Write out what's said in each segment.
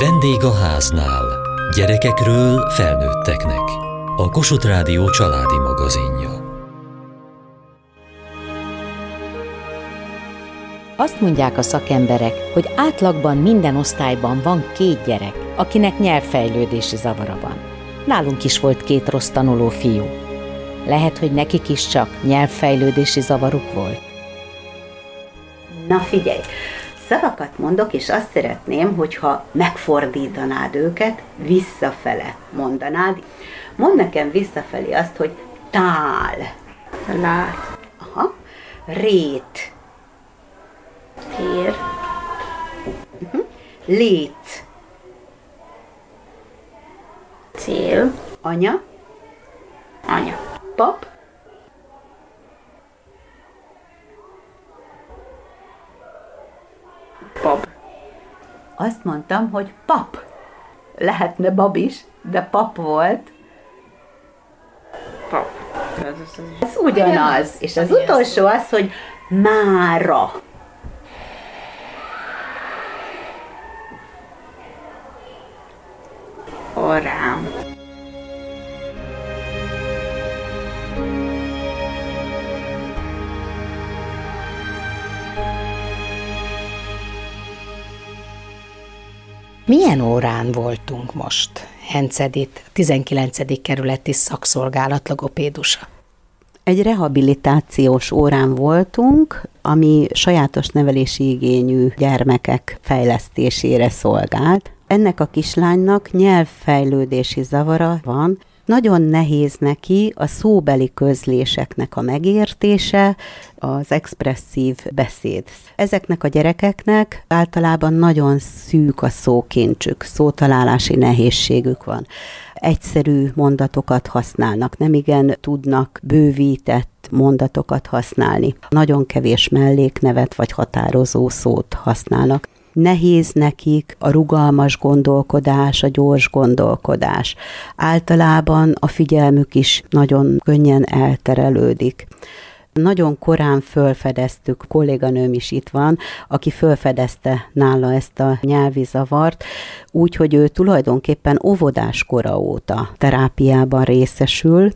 Vendég a háznál. Gyerekekről felnőtteknek. A Kossuth Rádió családi magazinja. Azt mondják a szakemberek, hogy átlagban minden osztályban van két gyerek, akinek nyelvfejlődési zavara van. Nálunk is volt két rossz tanuló fiú. Lehet, hogy nekik is csak nyelvfejlődési zavaruk volt. Na figyelj, szavakat mondok, és azt szeretném, hogyha megfordítanád őket, visszafele mondanád. Mondd nekem visszafelé azt, hogy tál. Lát. Aha. Rét. Tér. Uh-huh. Léc. Cél. Anya. Anya. Pap. Azt mondtam, hogy pap. Lehetne bab is, de pap volt. Pap. Ez, az, az. Ez ugyanaz. És az utolsó az, hogy mára. Milyen órán voltunk most? Hencedit, 19. kerületi szakszolgálat logopédusa. Egy rehabilitációs órán voltunk, ami sajátos nevelési igényű gyermekek fejlesztésére szolgált. Ennek a kislánynak nyelvfejlődési zavara van, nagyon nehéz neki a szóbeli közléseknek a megértése, az expresszív beszéd. Ezeknek a gyerekeknek általában nagyon szűk a szókincsük, szótalálási nehézségük van. Egyszerű mondatokat használnak, nem igen tudnak bővített mondatokat használni. Nagyon kevés melléknevet vagy határozó szót használnak nehéz nekik a rugalmas gondolkodás, a gyors gondolkodás. Általában a figyelmük is nagyon könnyen elterelődik nagyon korán fölfedeztük, kolléganőm is itt van, aki fölfedezte nála ezt a nyelvi zavart, úgyhogy ő tulajdonképpen óvodás kora óta terápiában részesül,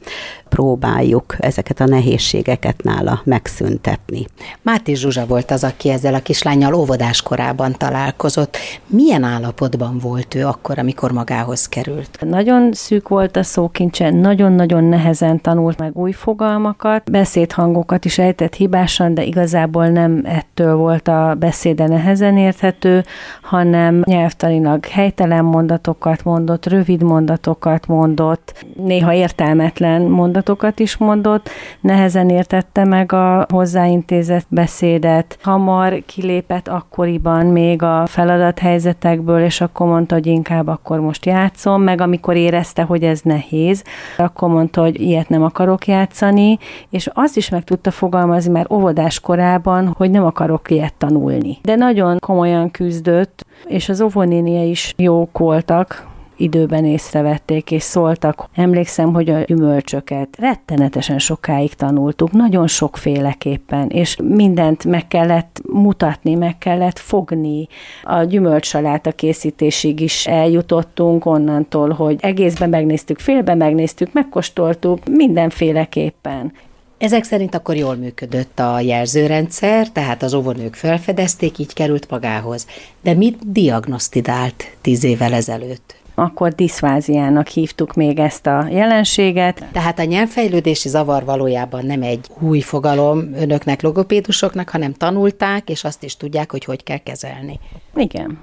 próbáljuk ezeket a nehézségeket nála megszüntetni. Máté Zsuzsa volt az, aki ezzel a kislányjal óvodás korában találkozott. Milyen állapotban volt ő akkor, amikor magához került? Nagyon szűk volt a szókincse, nagyon-nagyon nehezen tanult meg új fogalmakat, beszédhangokat is ejtett hibásan, de igazából nem ettől volt a beszéde nehezen érthető, hanem nyelvtanilag helytelen mondatokat mondott, rövid mondatokat mondott, néha értelmetlen mondatokat, is mondott, nehezen értette meg a hozzáintézett beszédet, hamar kilépett akkoriban még a feladathelyzetekből, és akkor mondta, hogy inkább akkor most játszom, meg amikor érezte, hogy ez nehéz, akkor mondta, hogy ilyet nem akarok játszani, és azt is meg tudta fogalmazni már óvodás korában, hogy nem akarok ilyet tanulni. De nagyon komolyan küzdött, és az óvonénie is jók voltak, időben észrevették és szóltak. Emlékszem, hogy a gyümölcsöket rettenetesen sokáig tanultuk, nagyon sokféleképpen, és mindent meg kellett mutatni, meg kellett fogni. A gyümölcsaláta készítésig is eljutottunk onnantól, hogy egészben megnéztük, félben megnéztük, megkóstoltuk, mindenféleképpen. Ezek szerint akkor jól működött a jelzőrendszer, tehát az óvonők felfedezték, így került magához. De mit diagnosztidált tíz évvel ezelőtt? akkor diszfáziának hívtuk még ezt a jelenséget. Tehát a nyelvfejlődési zavar valójában nem egy új fogalom önöknek, logopédusoknak, hanem tanulták, és azt is tudják, hogy hogy kell kezelni. Igen.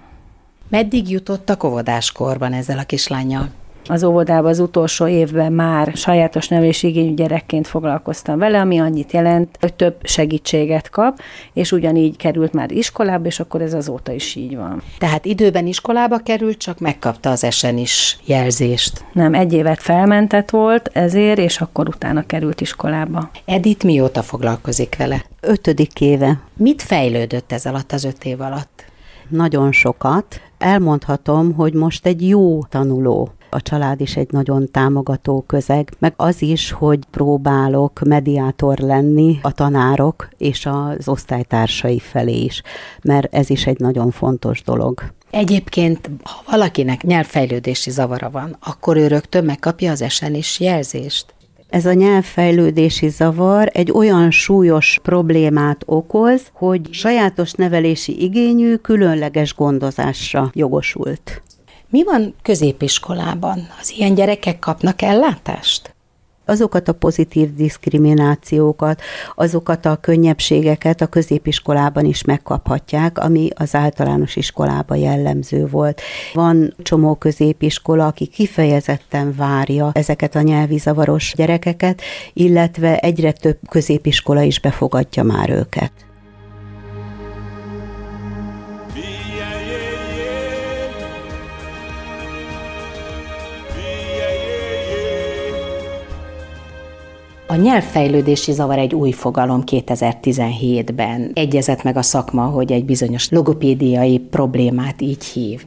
Meddig jutottak óvodáskorban ezzel a kislányjal? Az óvodában az utolsó évben már sajátos nevelési igényű gyerekként foglalkoztam vele, ami annyit jelent, hogy több segítséget kap, és ugyanígy került már iskolába, és akkor ez azóta is így van. Tehát időben iskolába került, csak megkapta az esen is jelzést. Nem, egy évet felmentett volt ezért, és akkor utána került iskolába. Edith mióta foglalkozik vele? Ötödik éve. Mit fejlődött ez alatt az öt év alatt? Nagyon sokat. Elmondhatom, hogy most egy jó tanuló a család is egy nagyon támogató közeg, meg az is, hogy próbálok mediátor lenni a tanárok és az osztálytársai felé is, mert ez is egy nagyon fontos dolog. Egyébként, ha valakinek nyelvfejlődési zavara van, akkor ő rögtön megkapja az esenis jelzést. Ez a nyelvfejlődési zavar egy olyan súlyos problémát okoz, hogy sajátos nevelési igényű, különleges gondozásra jogosult. Mi van középiskolában? Az ilyen gyerekek kapnak ellátást? azokat a pozitív diszkriminációkat, azokat a könnyebbségeket a középiskolában is megkaphatják, ami az általános iskolában jellemző volt. Van csomó középiskola, aki kifejezetten várja ezeket a nyelvi zavaros gyerekeket, illetve egyre több középiskola is befogadja már őket. A nyelvfejlődési zavar egy új fogalom 2017-ben. Egyezett meg a szakma, hogy egy bizonyos logopédiai problémát így hív.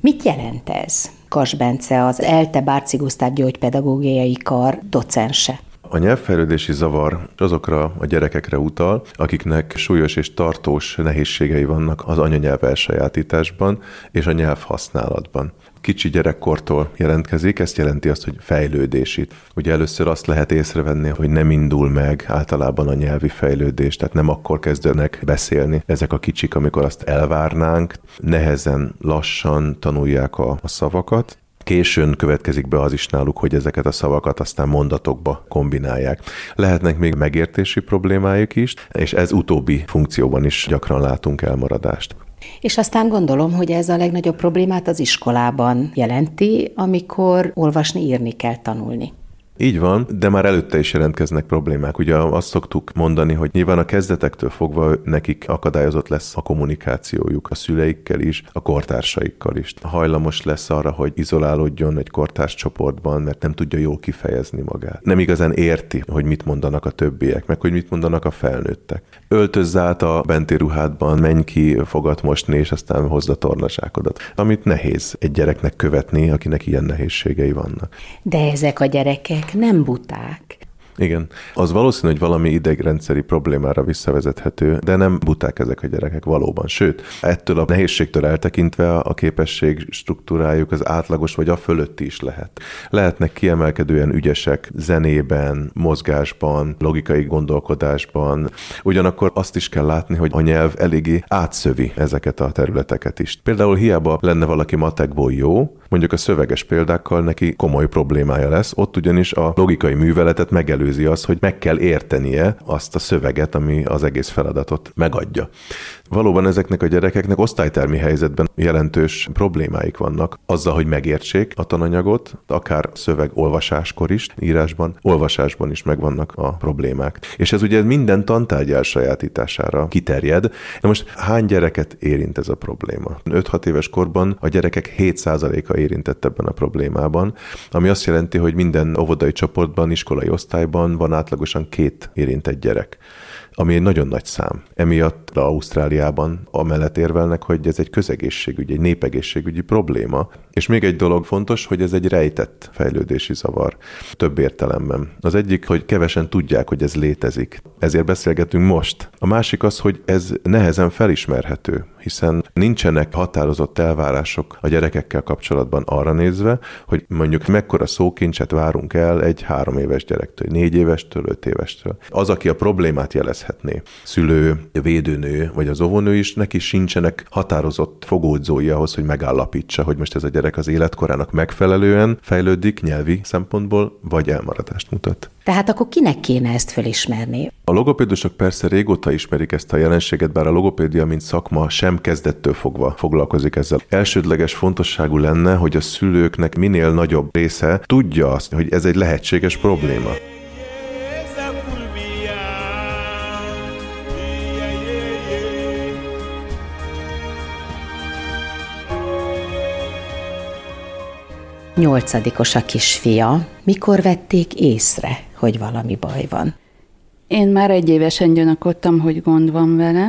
Mit jelent ez? Kas Bence, az ELTE Bárci Gusztáv gyógypedagógiai kar docense. A nyelvfejlődési zavar azokra a gyerekekre utal, akiknek súlyos és tartós nehézségei vannak az anyanyelv elsajátításban és a nyelvhasználatban kicsi gyerekkortól jelentkezik, ezt jelenti azt, hogy fejlődés itt. Ugye először azt lehet észrevenni, hogy nem indul meg általában a nyelvi fejlődés, tehát nem akkor kezdenek beszélni ezek a kicsik, amikor azt elvárnánk, nehezen, lassan tanulják a, a szavakat, Későn következik be az is náluk, hogy ezeket a szavakat aztán mondatokba kombinálják. Lehetnek még megértési problémájuk is, és ez utóbbi funkcióban is gyakran látunk elmaradást. És aztán gondolom, hogy ez a legnagyobb problémát az iskolában jelenti, amikor olvasni, írni kell tanulni. Így van, de már előtte is jelentkeznek problémák. Ugye azt szoktuk mondani, hogy nyilván a kezdetektől fogva nekik akadályozott lesz a kommunikációjuk a szüleikkel is, a kortársaikkal is. Hajlamos lesz arra, hogy izolálódjon egy kortárs csoportban, mert nem tudja jól kifejezni magát. Nem igazán érti, hogy mit mondanak a többiek, meg hogy mit mondanak a felnőttek. Öltözz át a benti ruhádban, menj ki, fogat mosni, és aztán hozd a tornasákodat. Amit nehéz egy gyereknek követni, akinek ilyen nehézségei vannak. De ezek a gyerekek nem buták. Igen. Az valószínű, hogy valami idegrendszeri problémára visszavezethető, de nem buták ezek a gyerekek valóban. Sőt, ettől a nehézségtől eltekintve a képesség struktúrájuk az átlagos vagy a fölötti is lehet. Lehetnek kiemelkedően ügyesek zenében, mozgásban, logikai gondolkodásban. Ugyanakkor azt is kell látni, hogy a nyelv eléggé átszövi ezeket a területeket is. Például hiába lenne valaki matekból jó, mondjuk a szöveges példákkal neki komoly problémája lesz, ott ugyanis a logikai műveletet megelőzi az, hogy meg kell értenie azt a szöveget, ami az egész feladatot megadja. Valóban ezeknek a gyerekeknek osztálytermi helyzetben jelentős problémáik vannak azzal, hogy megértsék a tananyagot, akár szöveg olvasáskor is, írásban, olvasásban is megvannak a problémák. És ez ugye minden tantárgy elsajátítására kiterjed. Na most hány gyereket érint ez a probléma? 5-6 éves korban a gyerekek 7%-a érintett ebben a problémában, ami azt jelenti, hogy minden óvodai csoportban, iskolai osztályban van átlagosan két érintett gyerek ami egy nagyon nagy szám. Emiatt Ausztráliában amellett érvelnek, hogy ez egy közegészségügyi, egy népegészségügyi probléma. És még egy dolog fontos, hogy ez egy rejtett fejlődési zavar több értelemben. Az egyik, hogy kevesen tudják, hogy ez létezik. Ezért beszélgetünk most. A másik az, hogy ez nehezen felismerhető, hiszen nincsenek határozott elvárások a gyerekekkel kapcsolatban arra nézve, hogy mondjuk mekkora szókincset várunk el egy három éves gyerektől, négy évestől, öt évestől. Az, aki a problémát jelezhetné, szülő, védőnő vagy az óvónő is, neki sincsenek határozott fogódzói ahhoz, hogy megállapítsa, hogy most ez a gyerek az életkorának megfelelően fejlődik nyelvi szempontból, vagy elmaradást mutat. Tehát akkor kinek kéne ezt felismerni? A logopédusok persze régóta ismerik ezt a jelenséget, bár a logopédia, mint szakma sem kezdettől fogva foglalkozik ezzel. Elsődleges fontosságú lenne, hogy a szülőknek minél nagyobb része tudja azt, hogy ez egy lehetséges probléma. Nyolcadikos a kisfia. Mikor vették észre, hogy valami baj van? Én már egy évesen gyanakodtam, hogy gond van vele,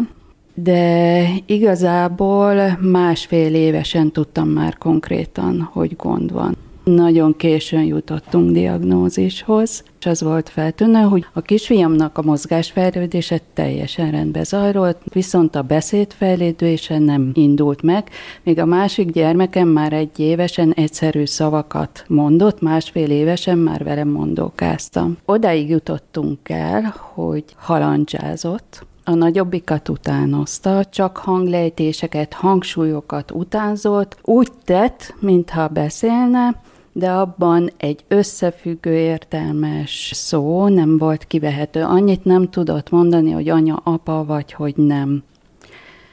de igazából másfél évesen tudtam már konkrétan, hogy gond van. Nagyon későn jutottunk diagnózishoz, és az volt feltűnő, hogy a kisfiamnak a mozgásfejlődése teljesen rendben zajlott, viszont a beszédfejlődése nem indult meg, még a másik gyermekem már egy évesen egyszerű szavakat mondott, másfél évesen már velem mondókáztam. Odáig jutottunk el, hogy halandzsázott, a nagyobbikat utánozta, csak hanglejtéseket, hangsúlyokat utánzott, úgy tett, mintha beszélne, de abban egy összefüggő értelmes szó nem volt kivehető. Annyit nem tudott mondani, hogy anya, apa vagy, hogy nem.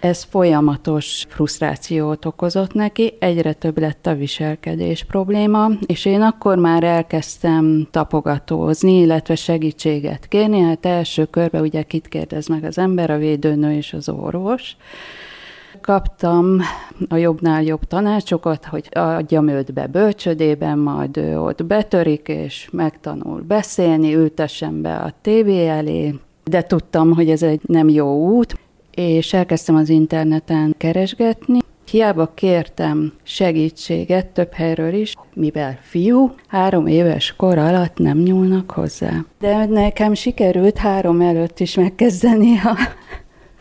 Ez folyamatos frusztrációt okozott neki, egyre több lett a viselkedés probléma, és én akkor már elkezdtem tapogatózni, illetve segítséget kérni. Hát első körben ugye kit kérdez meg az ember, a védőnő és az orvos kaptam a jobbnál jobb tanácsokat, hogy adjam őt be bölcsödében, majd ő ott betörik, és megtanul beszélni, ültessem be a tévé elé, de tudtam, hogy ez egy nem jó út, és elkezdtem az interneten keresgetni. Hiába kértem segítséget több helyről is, mivel fiú, három éves kor alatt nem nyúlnak hozzá. De nekem sikerült három előtt is megkezdeni a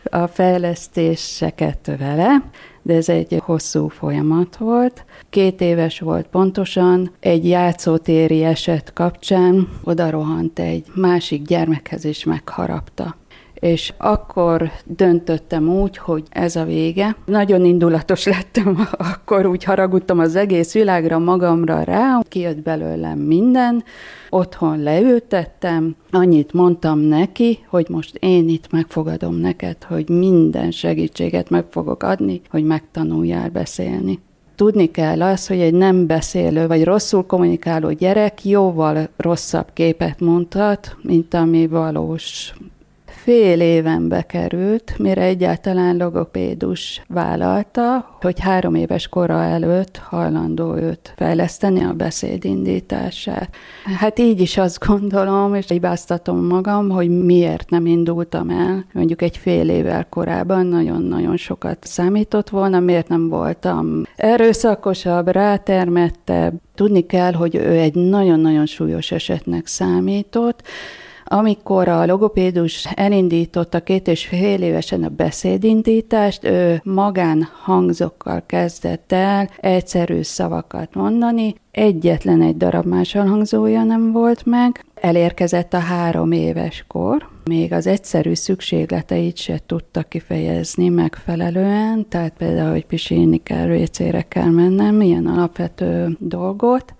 a fejlesztéseket vele, de ez egy hosszú folyamat volt. Két éves volt pontosan, egy játszótéri eset kapcsán oda rohant egy másik gyermekhez is megharapta és akkor döntöttem úgy, hogy ez a vége. Nagyon indulatos lettem, akkor úgy haragudtam az egész világra, magamra rá, kijött belőlem minden, otthon leültettem, annyit mondtam neki, hogy most én itt megfogadom neked, hogy minden segítséget meg fogok adni, hogy megtanuljál beszélni tudni kell az, hogy egy nem beszélő vagy rosszul kommunikáló gyerek jóval rosszabb képet mondhat, mint ami valós fél éven bekerült, mire egyáltalán logopédus vállalta, hogy három éves kora előtt hajlandó őt fejleszteni a beszéd indítását. Hát így is azt gondolom, és hibáztatom magam, hogy miért nem indultam el, mondjuk egy fél évvel korábban nagyon-nagyon sokat számított volna, miért nem voltam erőszakosabb, rátermettebb. Tudni kell, hogy ő egy nagyon-nagyon súlyos esetnek számított, amikor a logopédus elindította két és fél évesen a beszédindítást, ő magán hangzokkal kezdett el egyszerű szavakat mondani, egyetlen egy darab más hangzója nem volt meg, elérkezett a három éves kor, még az egyszerű szükségleteit se tudta kifejezni megfelelően, tehát például, hogy pisilni kell, vécére kell mennem, ilyen alapvető dolgot,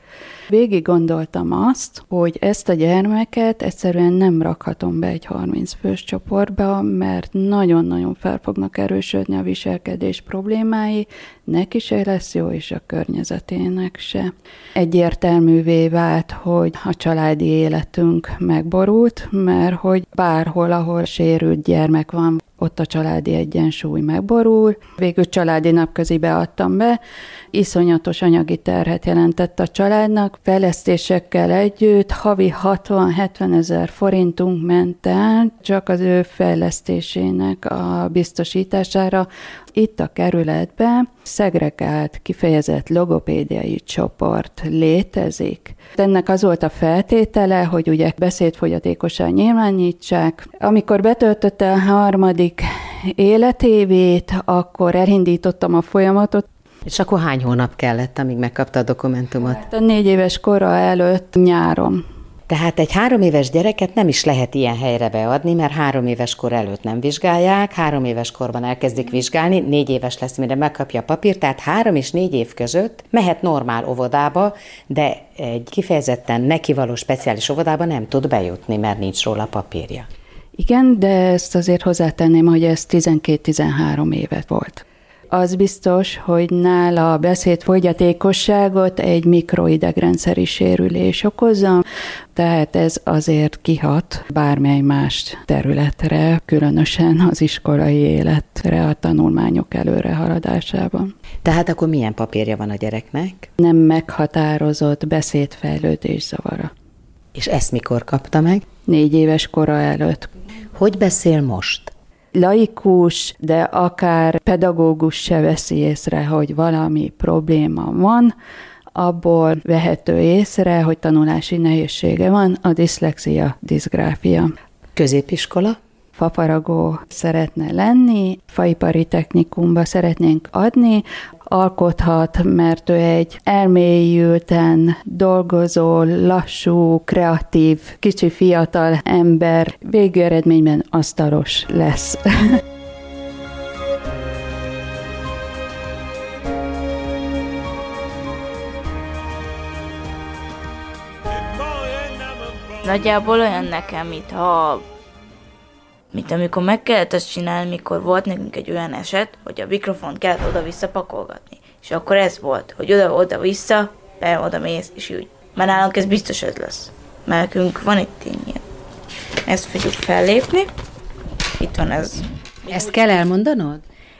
Végig gondoltam azt, hogy ezt a gyermeket egyszerűen nem rakhatom be egy 30 fős csoportba, mert nagyon-nagyon fel fognak erősödni a viselkedés problémái, neki se lesz jó, és a környezetének se. Egyértelművé vált, hogy a családi életünk megborult, mert hogy bárhol, ahol sérült gyermek van, ott a családi egyensúly megborul. Végül családi napközibe adtam be, iszonyatos anyagi terhet jelentett a családnak, fejlesztésekkel együtt havi 60-70 ezer forintunk ment el csak az ő fejlesztésének a biztosítására. Itt a kerületben szegregált, kifejezett logopédiai csoport létezik. Ennek az volt a feltétele, hogy ugye beszédfogyatékosan nyilvánítsák. Amikor betöltötte a harmadik életévét, akkor elindítottam a folyamatot, és akkor hány hónap kellett, amíg megkapta a dokumentumot? Hát a négy éves kora előtt nyáron. Tehát egy három éves gyereket nem is lehet ilyen helyre beadni, mert három éves kor előtt nem vizsgálják, három éves korban elkezdik vizsgálni, négy éves lesz, mire megkapja a papírt, tehát három és négy év között mehet normál óvodába, de egy kifejezetten neki való speciális óvodába nem tud bejutni, mert nincs róla papírja. Igen, de ezt azért hozzátenném, hogy ez 12-13 évet volt az biztos, hogy nála a beszédfogyatékosságot egy mikroidegrendszeri sérülés okozza, tehát ez azért kihat bármely más területre, különösen az iskolai életre, a tanulmányok előrehaladásában. Tehát akkor milyen papírja van a gyereknek? Nem meghatározott beszédfejlődés zavara. És ezt mikor kapta meg? Négy éves kora előtt. Hogy beszél most? Laikus, de akár pedagógus se veszi észre, hogy valami probléma van, abból vehető észre, hogy tanulási nehézsége van, a diszlexia, diszgráfia. Középiskola? Fafaragó szeretne lenni, faipari technikumba szeretnénk adni, alkothat, mert ő egy elmélyülten dolgozó, lassú, kreatív, kicsi fiatal ember, végő eredményben asztalos lesz. Nagyjából olyan nekem, mintha mint amikor meg kellett azt csinálni, mikor volt nekünk egy olyan eset, hogy a mikrofont kellett oda-vissza pakolgatni. És akkor ez volt, hogy oda-oda-vissza, be oda mész, és úgy. Már nálunk ez biztos ez lesz. Mert nekünk van itt ilyen. Ezt fogjuk fellépni. Itt van ez. Ezt kell elmondanod?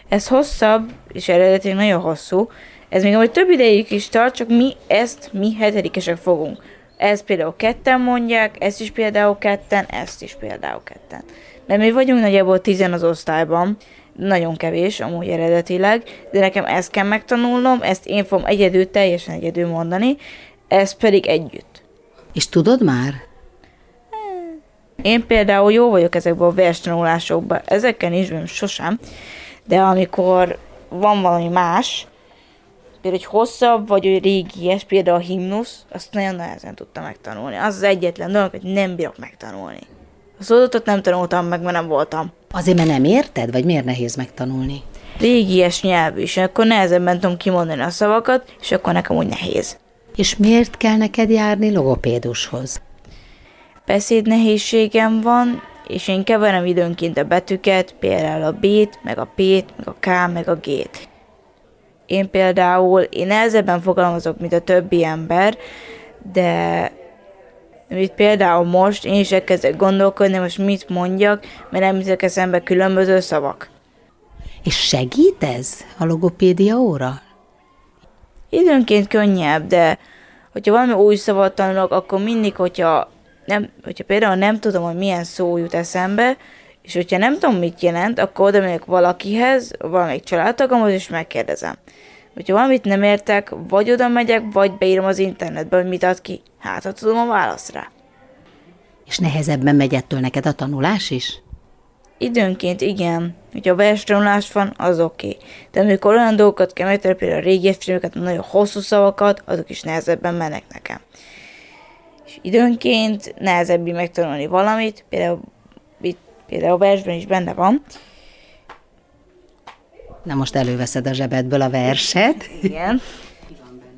Ez hosszabb, és eredetileg nagyon hosszú. Ez még amúgy több ideig is tart, csak mi ezt mi hetedikesek fogunk. Ez például ketten mondják, ezt is például ketten, ezt is például ketten. Mert mi vagyunk nagyjából tizen az osztályban, nagyon kevés amúgy eredetileg, de nekem ezt kell megtanulnom, ezt én fogom egyedül, teljesen egyedül mondani, ez pedig együtt. És tudod már? Én például jó vagyok ezekben a verstanulásokban, ezeken is nem sosem, de amikor van valami más, például egy hosszabb, vagy egy régies, például a himnusz, azt nagyon nehezen tudtam megtanulni. Az az egyetlen dolog, hogy nem bírok megtanulni. A szódatot nem tanultam meg, mert nem voltam. Azért, mert nem érted, vagy miért nehéz megtanulni? Régies nyelv is, akkor nehezebben tudom kimondani a szavakat, és akkor nekem úgy nehéz. És miért kell neked járni logopédushoz? Beszéd nehézségem van, és én keverem időnként a betűket, például a B-t, meg a P-t, meg a K, meg a G-t. Én például, én nehezebben fogalmazok, mint a többi ember, de amit például most én is elkezdek gondolkodni, most mit mondjak, mert nem hiszek eszembe különböző szavak. És segít ez a logopédia óra? Időnként könnyebb, de hogyha valami új szavat tanulok, akkor mindig, hogyha, nem, hogyha például nem tudom, hogy milyen szó jut eszembe, és hogyha nem tudom, mit jelent, akkor oda megyek valakihez, valamelyik családtagomhoz, és megkérdezem. Hogyha valamit nem értek, vagy oda megyek, vagy beírom az internetbe, hogy mit ad ki. Hát, ha tudom a választ rá. És nehezebben megy ettől neked a tanulás is? Időnként igen, hogyha verstanulás van, az oké. Okay. De amikor olyan dolgokat kell megtenni, például a régi filmeket, nagyon hosszú szavakat, azok is nehezebben mennek nekem. És időnként nehezebb megtanulni valamit, például, például a versben is benne van, Na most előveszed a zsebedből a verset. Igen.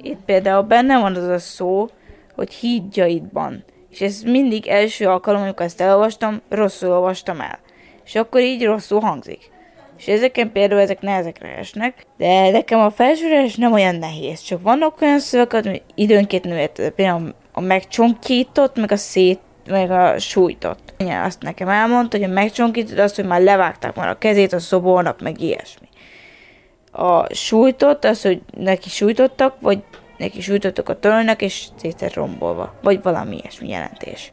Itt például benne van az a szó, hogy hídjaidban. És ez mindig első alkalom, amikor ezt elolvastam, rosszul olvastam el. És akkor így rosszul hangzik. És ezeken például ezek nehezekre esnek, de nekem a felsőres nem olyan nehéz, csak vannak olyan szövegek, hogy időnként nem érted. Például a megcsonkított, meg a szét, meg a sújtott. Azt nekem elmondta, hogy a megcsonkított az, hogy már levágták már a kezét a szobornak, meg ilyesmi a sújtott, az, hogy neki sújtottak, vagy neki sújtottak a tölnek, és szétet rombolva, vagy valami ilyesmi jelentés.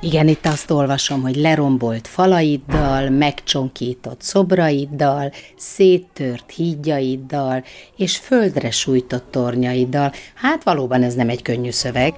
Igen, itt azt olvasom, hogy lerombolt falaiddal, megcsonkított szobraiddal, széttört hídjaiddal, és földre sújtott tornyaiddal. Hát valóban ez nem egy könnyű szöveg.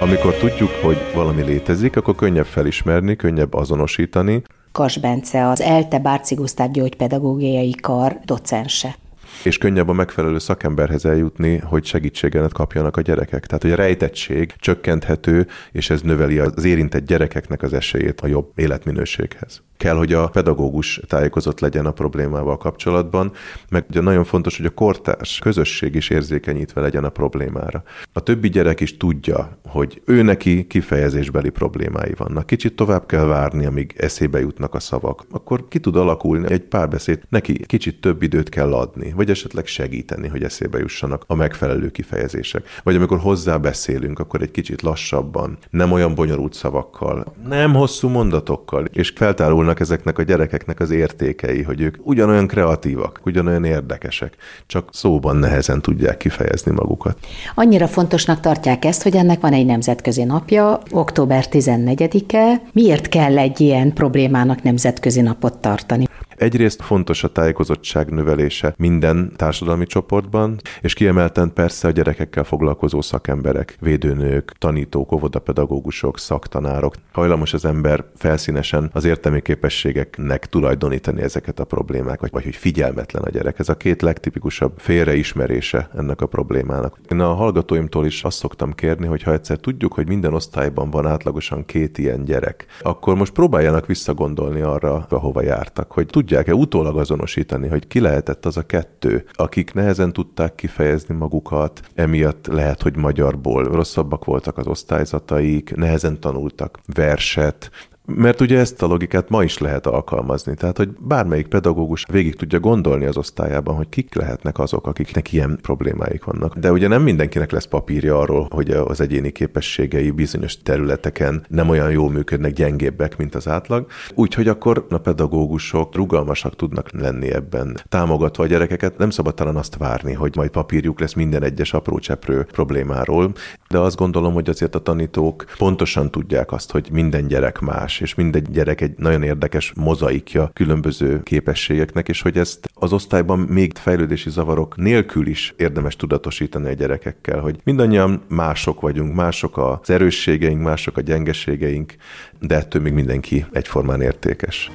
Amikor tudjuk, hogy valami létezik, akkor könnyebb felismerni, könnyebb azonosítani. Kas Bence, az ELTE Bárci Gusztáv gyógypedagógiai kar docense és könnyebb a megfelelő szakemberhez eljutni, hogy segítséget kapjanak a gyerekek. Tehát, hogy a rejtettség csökkenthető, és ez növeli az érintett gyerekeknek az esélyét a jobb életminőséghez. Kell, hogy a pedagógus tájékozott legyen a problémával kapcsolatban, meg ugye nagyon fontos, hogy a kortárs közösség is érzékenyítve legyen a problémára. A többi gyerek is tudja, hogy ő neki kifejezésbeli problémái vannak. Kicsit tovább kell várni, amíg eszébe jutnak a szavak. Akkor ki tud alakulni egy párbeszéd, neki kicsit több időt kell adni. Vagy esetleg segíteni, hogy eszébe jussanak a megfelelő kifejezések. Vagy amikor hozzá beszélünk, akkor egy kicsit lassabban, nem olyan bonyolult szavakkal, nem hosszú mondatokkal, és feltárulnak ezeknek a gyerekeknek az értékei, hogy ők ugyanolyan kreatívak, ugyanolyan érdekesek, csak szóban nehezen tudják kifejezni magukat. Annyira fontosnak tartják ezt, hogy ennek van egy nemzetközi napja, október 14-e. Miért kell egy ilyen problémának nemzetközi napot tartani? Egyrészt fontos a tájékozottság növelése minden társadalmi csoportban, és kiemelten persze a gyerekekkel foglalkozó szakemberek, védőnők, tanítók, óvodapedagógusok, szaktanárok. Hajlamos az ember felszínesen az értelmi képességeknek tulajdonítani ezeket a problémákat, vagy hogy figyelmetlen a gyerek. Ez a két legtipikusabb félreismerése ennek a problémának. Én a hallgatóimtól is azt szoktam kérni, hogy ha egyszer tudjuk, hogy minden osztályban van átlagosan két ilyen gyerek, akkor most próbáljanak visszagondolni arra, ahova jártak, hogy tudják-e utólag azonosítani, hogy ki lehetett az a kettő, akik nehezen tudták kifejezni magukat, emiatt lehet, hogy magyarból rosszabbak voltak az osztályzataik, nehezen tanultak verset, mert ugye ezt a logikát ma is lehet alkalmazni, tehát hogy bármelyik pedagógus végig tudja gondolni az osztályában, hogy kik lehetnek azok, akiknek ilyen problémáik vannak. De ugye nem mindenkinek lesz papírja arról, hogy az egyéni képességei bizonyos területeken nem olyan jól működnek, gyengébbek, mint az átlag. Úgyhogy akkor a pedagógusok rugalmasak tudnak lenni ebben. Támogatva a gyerekeket nem szabad talán azt várni, hogy majd papírjuk lesz minden egyes apró cseprő problémáról, de azt gondolom, hogy azért a tanítók pontosan tudják azt, hogy minden gyerek más, és mindegy gyerek egy nagyon érdekes mozaikja különböző képességeknek, és hogy ezt az osztályban még fejlődési zavarok nélkül is érdemes tudatosítani a gyerekekkel, hogy mindannyian mások vagyunk, mások az erősségeink, mások a gyengeségeink, de ettől még mindenki egyformán értékes.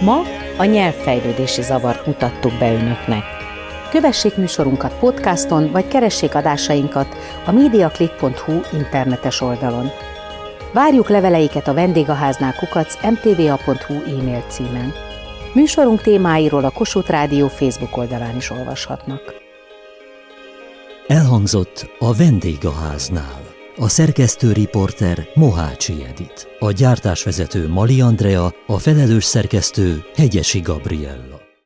Ma a nyelvfejlődési zavart mutattuk be önöknek. Kövessék műsorunkat podcaston, vagy keressék adásainkat a mediaclick.hu internetes oldalon. Várjuk leveleiket a vendégháznál kukac mtva.hu e-mail címen. Műsorunk témáiról a Kossuth Rádió Facebook oldalán is olvashatnak. Elhangzott a vendégháznál. A szerkesztő riporter Mohácsi Edit. A gyártásvezető Mali Andrea, a felelős szerkesztő Hegyesi Gabriella.